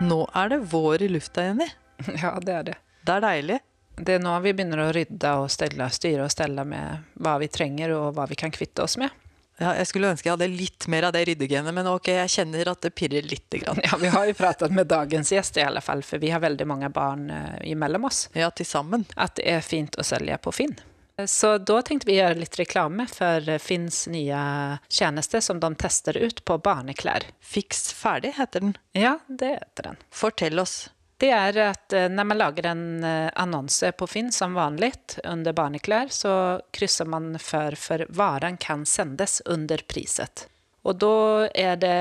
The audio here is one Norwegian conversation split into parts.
Nå er det vår i lufta, Jenny. Ja, det er det. Det er deilig. Det er nå vi begynner å rydde og stelle, styre og stelle med hva vi trenger og hva vi kan kvitte oss med. Ja, jeg skulle ønske jeg hadde litt mer av det ryddegenet, men ok, jeg kjenner at det pirrer lite grann. Ja, vi har jo pratet med dagens gjest i alle fall, for vi har veldig mange barn eh, imellom oss. Ja, til sammen. At det er fint å selge på Finn. Så da tenkte vi gjøre litt reklame for Finns nye tjeneste som de tester ut på barneklær. Fiks ferdig heter den. Ja, det heter den. Fortell oss. Det er at eh, når man lager en eh, annonse på Finn som vanlig under barneklær, så krysser man for for varen kan sendes under priset. Og da er det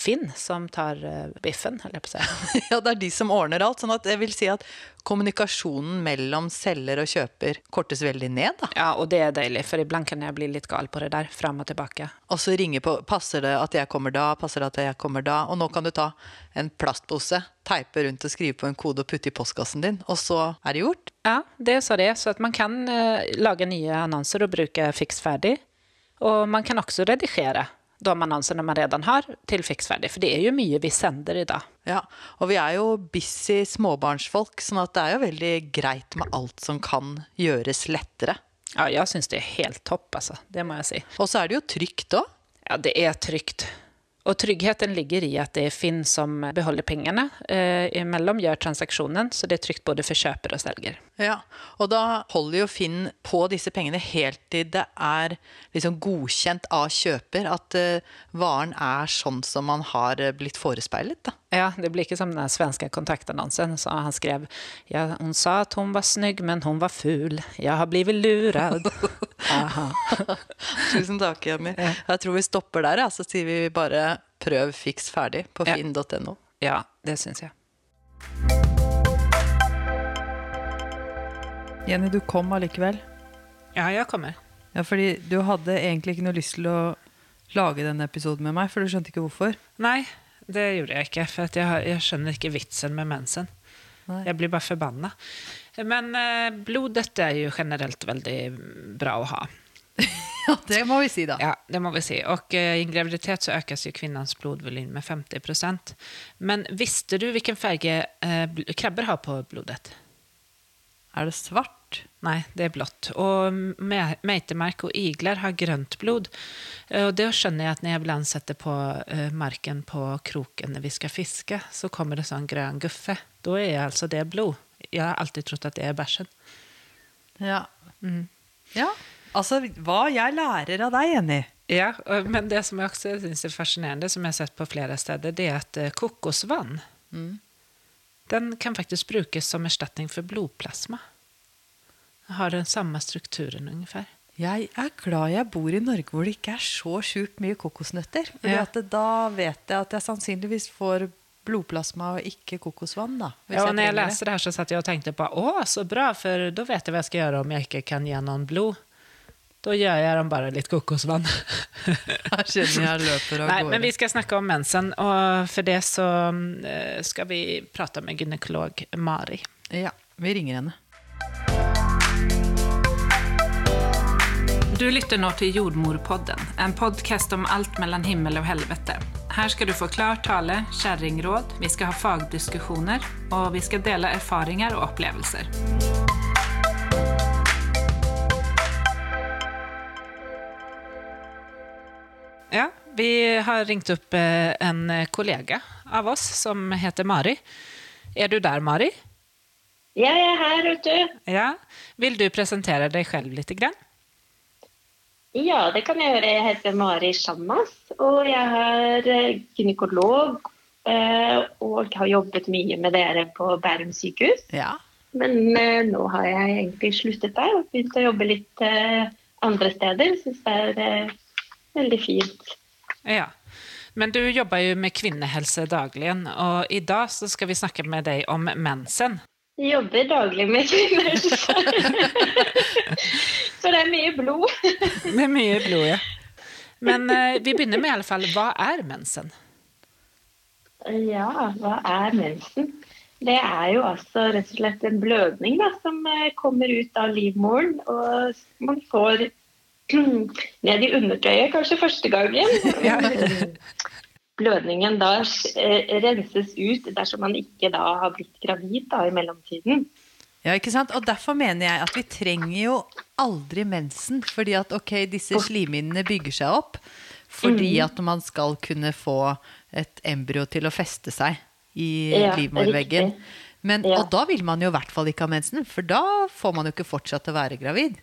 Finn som tar eh, biffen, holder jeg på å si. Ja, det er de som ordner alt. Sånn at jeg vil si at kommunikasjonen mellom selger og kjøper kortes veldig ned, da. Ja, og det er deilig, for iblant kan jeg bli litt gal på det der, fram og tilbake. Og så ringe på Passer det at jeg kommer da? Passer det at jeg kommer da? Og nå kan du ta en plastpose, teipe rundt og skrive på en kode og putte i postkassen din, og så er det gjort. Ja, det er så det. Så at man kan uh, lage nye annonser og bruke fiks ferdig. Og man kan også redigere de annonsene man redan har, til fiksferdig. For det er jo mye vi sender i dag. Ja, og vi er jo busy småbarnsfolk, sånn at det er jo veldig greit med alt som kan gjøres lettere. Ja, jeg syns det er helt topp, altså. Det må jeg si. Og så er det jo trygt òg. Ja, det er trygt. Og tryggheten ligger i at det er Finn som beholder pengene eh, imellom, gjør transaksjonen, så det er trygt både for kjøper og selger. Ja, og da holder jo Finn på disse pengene helt til det er liksom godkjent av kjøper at uh, varen er sånn som man har eh, blitt forespeilet, da. Ja, det blir ikke som den svenske kontaktannonsen. Så han skrev ja, hun sa at hun var snygg, men hun var ful. Jeg har blitt lurad. Tusen takk, Jenny. Jeg tror vi stopper der, ja. så sier vi bare prøv fiks ferdig på finn.no. Ja, det syns jeg. Jenny, du kom allikevel. Ja, jeg kommer. Ja, fordi du hadde egentlig ikke noe lyst til å lage denne episoden med meg, for du skjønte ikke hvorfor. Nei, det gjorde jeg ikke, for jeg, jeg skjønner ikke vitsen med mensen. Nei. Jeg blir bare forbanna. Men eh, blodet er jo generelt veldig bra å ha. Ja, det må vi si, da. Ja, det må vi si. Og eh, i en graviditet så økes jo kvinnens blodvolym med 50% Men visste du hvilken farge eh, krabber har på blodet? Er det svart? Nei, det er blått. Og meitemerk meitemark og igler har grønt blod. Eh, Og det skjønner jeg at når jeg iblant setter på eh, marken på kroken når vi skal fiske, så kommer det sånn grønn guffe. Da er altså det blod. Jeg har alltid trodd at det er bæsjen. Ja. Ja, altså hva jeg lærer av deg, Jenny. Ja, men det som jeg også syns er fascinerende, som jeg har sett på flere steder, det er at kokosvann kokosvann den kan faktisk brukes som erstatning for blodplasma. Har den samme strukturen ungefær. Jeg er glad jeg bor i Norge hvor det ikke er så sjukt mye kokosnøtter. Fordi Ja. da vet jeg at jeg sannsynligvis får blodplasma og ikke kokosvann. da. Ja, og når jeg trenger det. her så satt jeg og tenkte på å, så bra, for da vet jeg hva jeg skal gjøre om jeg ikke kan gi noen blod. Da gjør jeg dem bare litt kokosvann. Jeg kjenner jeg løper av Nei, gårde. men vi skal snakke om mensen, og for det så eh, skal vi prate med gynekolog Mari. Ja, vi ringer henne. Du lytter nå til Jordmorpodden, en podcast om alt mellom himmel og helvete. Her skal du få klar tale, kjerringråd, vi skal ha fagdiskusjoner, og vi skal dele erfaringer og opplevelser. Ja, vi har ringt opp eh, en kollega av oss som heter Mari. Er du der, Mari? Ja, Jeg er her, vet du. Ja. Vil du presentere deg selv litt? Grann? Ja, det kan jeg gjøre. Jeg heter Mari Shammas, og jeg er eh, gynekolog eh, og har jobbet mye med dere på Bærum sykehus. Ja. Men eh, nå har jeg egentlig sluttet der og begynt å jobbe litt andre steder. Syns det er veldig fint. Ja. Men du jobber jo med kvinnehelse dagligen, og i dag så skal vi snakke med deg om mensen. Jeg jobber daglig med kvinner, så det er mye blod. Med mye blod, ja. Men eh, vi begynner med i alle fall, hva er mensen? Ja, hva er mensen? Det er jo altså rett og slett en blødning da, som eh, kommer ut av livmoren, og man får ned i undertøyet kanskje første gangen. blødningen da eh, renses ut dersom man ikke da har blitt gravid da i mellomtiden. Ja, ikke sant? Og derfor mener jeg at vi trenger jo aldri mensen. Fordi at ok, disse slimhinnene bygger seg opp fordi Mm. at man skal kunne få et embryo til å feste seg i Ja, livmorveggen. Men, Ja. Og da vil man jo i hvert fall ikke ha mensen, for da får man jo ikke fortsatt å være gravid.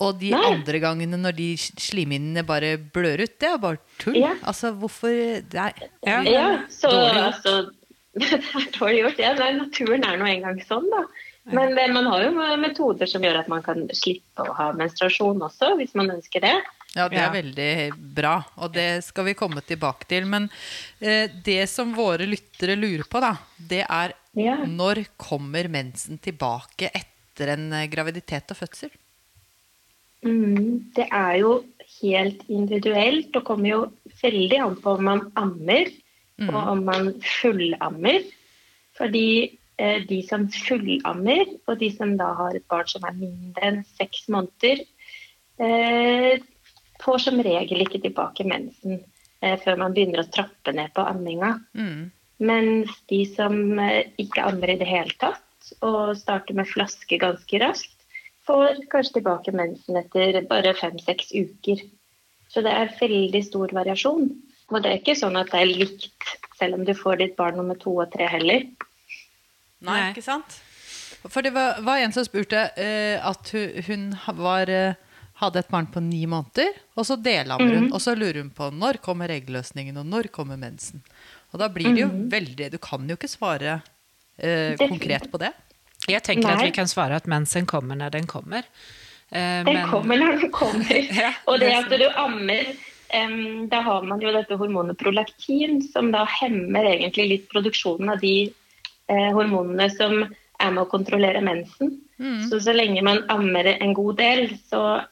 Og de Nei. andre gangene når de slimhinnene bare blør ut, det er bare tull. Ja. Altså, hvorfor det er, Ja. Ja, så Dårlig gjort. altså Det er dårlig gjort. Ja, naturen er nå engang sånn, da. Men eh, man har jo metoder som gjør at man kan slippe å ha menstruasjon også, hvis man ønsker det. Ja, det er veldig bra, og det skal vi komme tilbake til. Men eh, det som våre lyttere lurer på, da, det er Ja. når kommer mensen tilbake etter en eh, graviditet og fødsel? Mm, det er jo helt individuelt og kommer jo veldig an på om man ammer og om man fullammer. Fordi de som fullammer, og de som da har et barn som er mindre enn seks måneder, eh, får som regel ikke tilbake mensen eh, før man begynner å trappe ned på amminga. Mm. Mens de som eh, ikke ammer i det hele tatt, og starter med flaske ganske raskt, får kanskje tilbake mensen etter bare fem-seks uker. Så det er veldig stor variasjon. Og det er ikke sånn at det er likt selv om du får ditt barn nummer to og tre heller. Nei, Nei. ikke sant? For det var, var en som spurte eh, at hun, hun var, eh, hadde et barn på ni måneder, og så delammer hun. Og så lurer hun på når kommer eggløsningen, og når kommer mensen. Og da blir det jo veldig Du kan jo ikke svare eh, konkret på det. Jeg tenker Nei. at vi kan svare at mensen kommer når den kommer. Eh, Den men- kommer når den kommer. Ja, og det at du ammer, um, da har man jo dette hormonet prolaktin, som da hemmer egentlig litt produksjonen av de eh, hormonene som er med å kontrollere mensen. Så så lenge man ammer en god del, så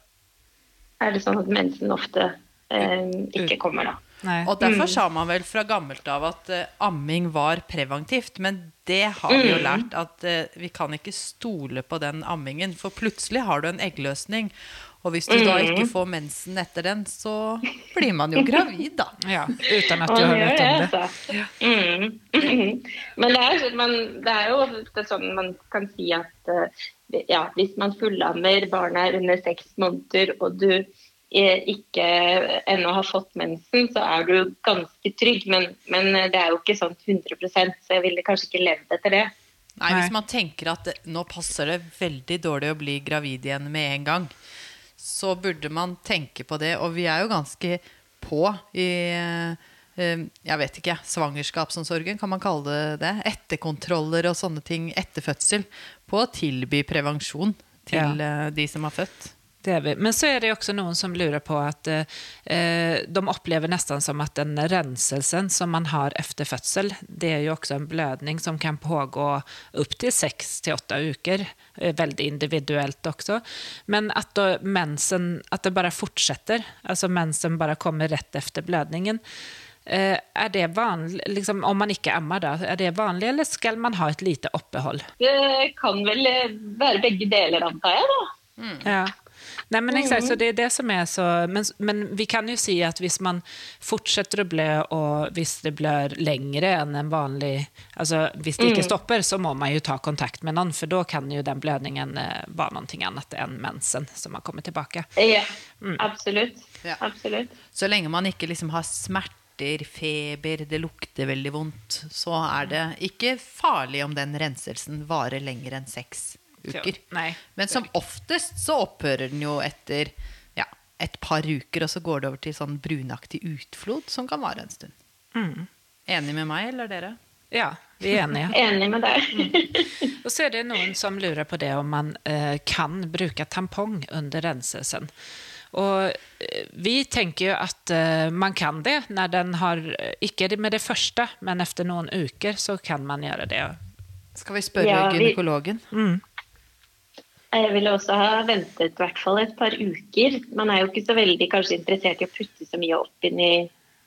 er det sånn at mensen ofte eh, ikke kommer da. Nei. Og derfor sa man vel fra gammelt av at uh, amming var preventivt. Men det har vi jo lært at uh, vi kan ikke stole på den ammingen. For plutselig har du en eggløsning, og hvis du da ikke får mensen etter den, så blir man jo gravid, da. Ja, uten at du har det, om det. altså. Mm. Men det er, sånn- man, det er jo ofte sånn man kan si at eh, ja, hvis man fullammer, barnet er under seks måneder, og du eh, ikke ennå har fått mensen, så er du ganske trygg. Men, men det er jo ikke sånn 100 så jeg ville kanskje ikke levd etter det. Nei. hvis man tenker at nå passer det veldig dårlig å bli gravid igjen med en gang, så burde man tenke på det. Og vi er jo ganske på i eh, jeg vet ikke, svangerskapsomsorgen, kan man kalle det det? Etterkontroller og sånne ting etter fødsel. På å tilby prevensjon til ja. de som har født. Det er vi. Men så er det også noen som lurer på at eh, eh, de opplever nesten som at den renselsen som man har efter fødsel, det er jo også en blødning som kan pågå upp till 6 till 8 veckor. Eh, väldigt individuellt. Men at, då mensen, at det bare fortsetter, altså mensen bare kommer rett efter blødningen. Eh, er det vanlig, liksom, om man ikke ammer, da, er det vanlig, eller skal man ha et lite opphold? Det kan vel eh, være begge deler, antar jeg. da. Ja. Nej, men exakt, så det är det som är så... Men, men vi kan ju se att hvis man fortsätter att blö och hvis det blör längre än en vanlig... Alltså, hvis det inte stoppar så må man ju ta kontakt med någon, för då kan ju den blödningen eh, vara någonting annat än mensen som har kommit tillbaka. Ja, absolutt. Ja. absolutt. Så lenge man ikke liksom har smerter, feber, det lukter veldig vondt, så er det ikke farlig om den renselsen varer lenger enn seks uker. Nej. Men som oftest så opphører den jo etter ja, et par uker, og så går det over til sånn brunaktig utflod som kan vare en stund. Enig med meg, eller dere? Ja, vi er enige. Enig med deg. Og så er det noen som lurer på det om man eh, kan bruke tampong under renselsen. Och eh, vi tenker jo at eh, man kan det når den har, Ikke med det første, men efter noen uker så kan man gjøre det. Skal vi spørre Ja, vi- gynekologen? Jeg ville også ha ventet i hvert fall et par uker. Man er jo ikke så veldig kanskje interessert i å putte så mye opp inn i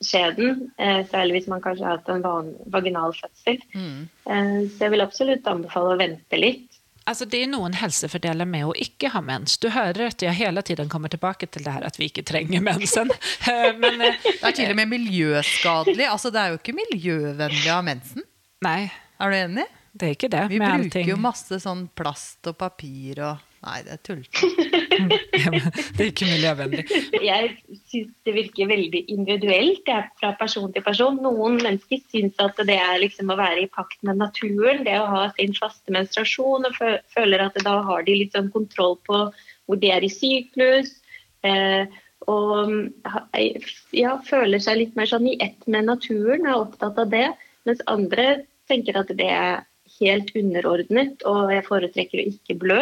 skjeden, eh, særlig hvis man kanskje har hatt en van vaginal fødsel. Mm. Eh, så jeg vil absolutt anbefale å vente litt. Altså, det er noen helsefordeler med å ikke ha mens. Du hører at jeg hele tiden kommer tilbake til det her at vi ikke trenger mensen. Men, eh, Det er til og med miljøskadelig. Altså, det er jo ikke miljøvennlig å ha mensen. nei, Er du enig? Det er ikke det. Vi med bruker jo masse sånn plast og papir og Nei, det er tullete. Det er ikke miljøvennlig. Jeg syns det virker veldig individuelt det er fra person til person. Noen mennesker syns at det er liksom å være i pakt med naturen, det å ha sin faste menstruasjon, og føler at da har de litt sånn kontroll på hvor de er i syklus. Eh, og ja, føler seg litt mer sånn i ett med naturen, er opptatt av det. Mens andre tenker at det er helt underordnet, og jeg foretrekker å ikke blø.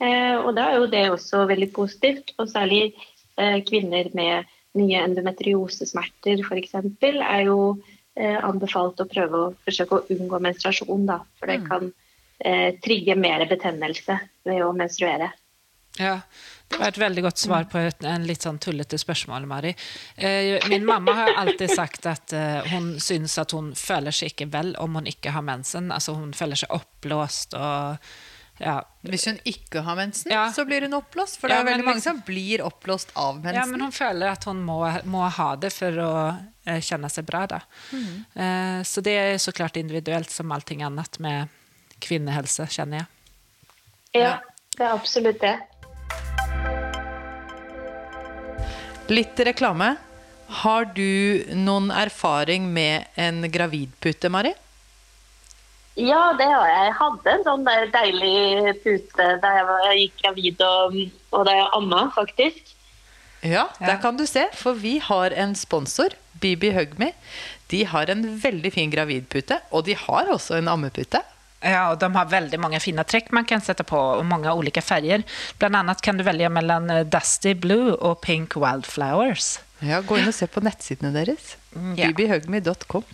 Eh, og da er jo det også veldig positivt. Og særlig eh, kvinner med nye endometriosesmerter f.eks. er jo eh, anbefalt å prøve å forsøke å unngå menstruasjon, da. For det kan eh, trigge mer betennelse ved å menstruere. Ja, det var et veldig godt svar på et en litt sånn tullete spørsmål, Mari. Eh, min mamma har alltid sagt at eh, hun syns at hun føler seg ikke vel om hun ikke har mensen. Altså hun føler seg oppblåst og ja. Hvis hun ikke har mensen, Ja. så blir hun oppblåst. For det Ja, er veldig men mange som blir oppblåst av mensen. ja, men hun føler at hun må, må ha det for å eh, kjenne seg bra. Da. Eh, så det er så klart individuelt som allting annet med kvinnehelse, kjenner jeg. Ja, det er absolutt det. Litt reklame. Har du noen erfaring med en gravidpute, Mari? Ja, det har jeg. Jeg hadde en sånn der deilig pute da jeg, var, jeg gikk gravid og, og da jeg amma, faktisk. Ja, der kan du se. For vi har en sponsor, Bibi Hugme. De har en veldig fin gravidpute, og de har også en ammepute. Ja, og de har veldig mange fine trekk man kan sette på, og mange ulike farger. Blant annet kan du velge mellom eh, Dusty Blue og Pink Wildflowers. Ja, Gå inn og se på nettsidene deres. Bibihøgmi.com.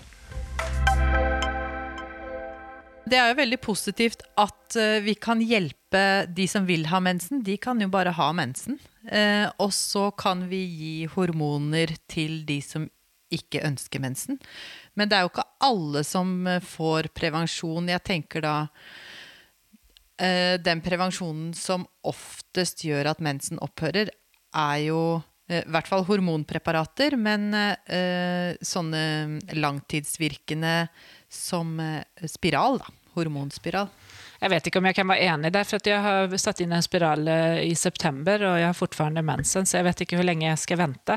Det er jo veldig positivt at eh, vi kan hjelpe de som vil ha mensen. De kan jo bare ha mensen. Eh, og så kan vi gi hormoner til de som ikke ønsker mensen. Men det er jo ikke alle som eh, får prevensjon. Jeg tenker da eh, Den prevensjonen som oftest gjør at mensen opphører, er jo eh, i hvert fall hormonpreparater, men sånne langtidsvirkende som spiral, da. Hormonspiral. Jeg vet ikke om jeg kan være enig der, for jeg har satt inn en spiral eh, i september, og jeg har fortfarande mensen, så jeg vet ikke hvor lenge jeg skal vente.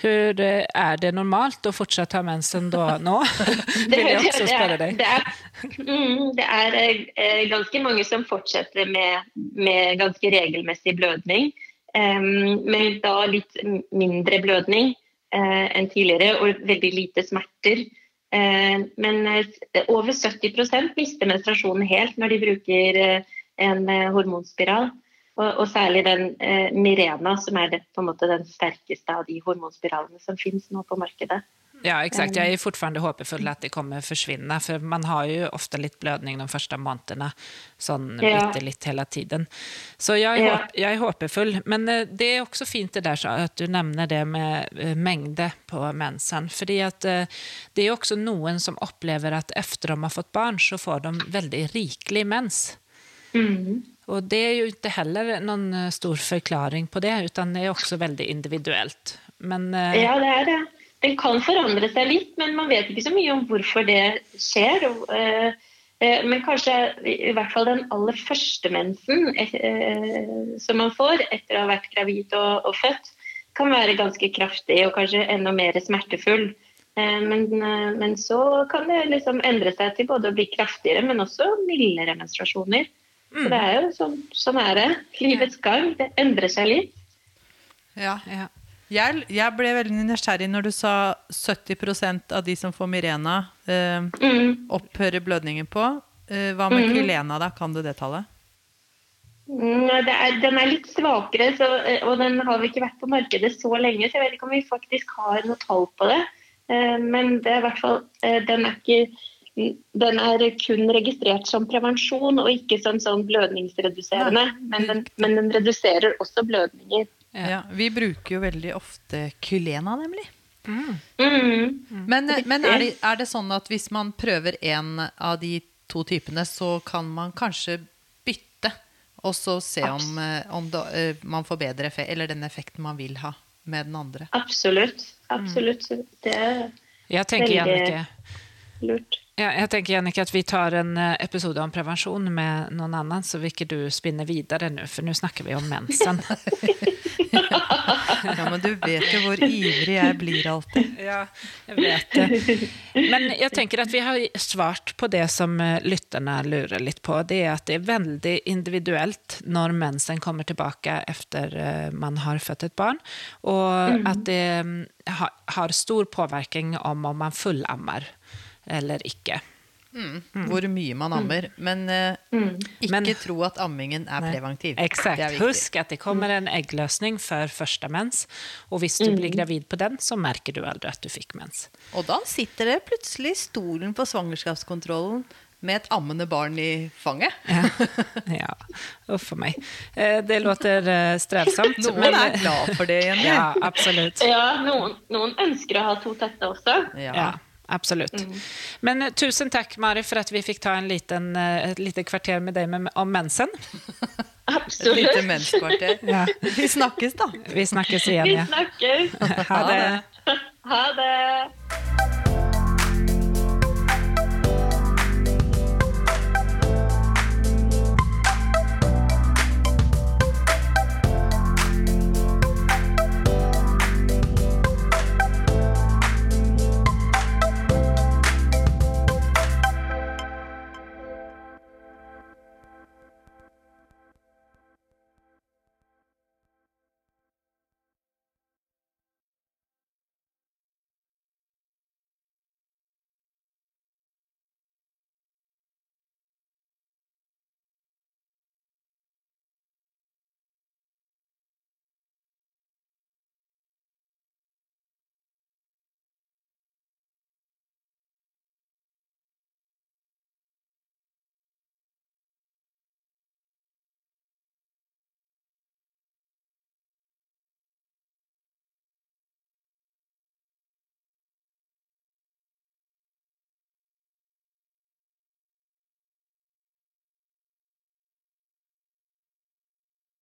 Hvor eh, er det normalt å fortsatt ha mensen da nå? Vil jeg også spørre deg. Det er, mm, det er eh, ganske mange som fortsetter med, med ganske regelmessig blødning. em, men da litt mindre blødning eh, enn tidligere og veldig lite smerter. Eh, men eh, over 70% mister menstruasjonen helt når de bruker eh, en hormonspiral. Og, særlig den Mirena, som er det, måte den sterkeste av de hormonspiralene som finnes nå på markedet. Ja, exakt. Jeg er fortfarande håpefull at det kommer forsvinne, for man har jo ofte litt blødning de første månedene, sånn Ja. litt hele tiden. Så jeg er, Ja. håpefull. Men eh, det er også fint det der så at du nevner det med eh, mengde på mensen, for det er også noen som opplever at efter de har fått barn, så får de veldig rikelig mens. Mm. Og det er jo ikke heller noen eh, stor forklaring på det, utan det er også veldig individuelt. Men Ja, det er det. Den kan forandre seg litt, men man vet ikke så mye om hvorfor det skjer. eh, eh, Men kanskje i hvert fall den aller første mensen eh, som man får etter å ha vært gravid og, og født, kan være ganske kraftig og kanskje enda mer smertefull. Eh, Men, men så kan det liksom endre seg til både å bli kraftigere, men også mildere menstruasjoner. Så det er jo sånn, sånn er det. Livets gang. Det endrer seg litt. Ja. ja. Jeg, jeg ble veldig nysgjerrig når du sa 70% av de som får Mirena, eh, Mm. opphører blødningen på. Eh, hva med Kylena, da? Kan du det tallet? Mm, det er, den er litt svakere, så, og den har vi ikke vært på markedet så lenge, så jeg vet ikke om vi faktisk har noe tall på det. Eh, Men det er i hvert fall eh, Den er ikke den er kun registrert som prevensjon og ikke som sånn blødningsreduserende. Men den, men den reduserer også blødninger. Ja. Vi bruker jo veldig ofte Kylena, nemlig. Mm. Men, men er, det, er det sånn at hvis man prøver en av de to typene, så kan man kanskje bytte? Og så se om, eh, om da, eh, man får bedre effekt, eller den effekten man vil ha med den andre. Absolutt. Absolutt. Det er Jeg tenker, Veldig- Janneke. lurt. Ja, jeg tenker, Jannike, at vi tar en eh, episode om prevensjon med noen annen, så vil ikke du spinne videre nå, for nå snakker vi om mensen. Ja, Men du vet jo hvor ivrig jeg blir alltid. Ja, jeg vet det. Men jeg tenker at vi har svart på det som eh, lytterne lurer litt på. Det er at det er veldig individuelt når mensen kommer tilbake etter eh, man har født et barn. Og at det mm, har stor påvirkning om om man fullammer eller ikke. Hvor mye man ammer. Men eh, ikke Men- tro at ammingen er preventiv. Exakt. Det er. Husk at det kommer en eggløsning før første mens. Og hvis du blir gravid på den, så merker du aldri at du fikk mens. Og da sitter det plutselig i stolen på svangerskapskontrollen med et ammende barn i fanget. Ja, ja. uff a meg. Eh, Det låter eh, strevsomt. Noen men- er glad for det, Jenny. Ja, absolutt. Ja, noen, noen ønsker å ha to tette også. Ja. Ja, absolutt. Men eh, tusen takk, Mari, for at vi fikk ta en liten, eh, et lite kvarter med deg med, om mensen. Et Absolutt. lite menskvarter. Ja. Vi snakkes, da. Vi snakkes igjen, Vi ja. snakkes. Ha det. Ha det.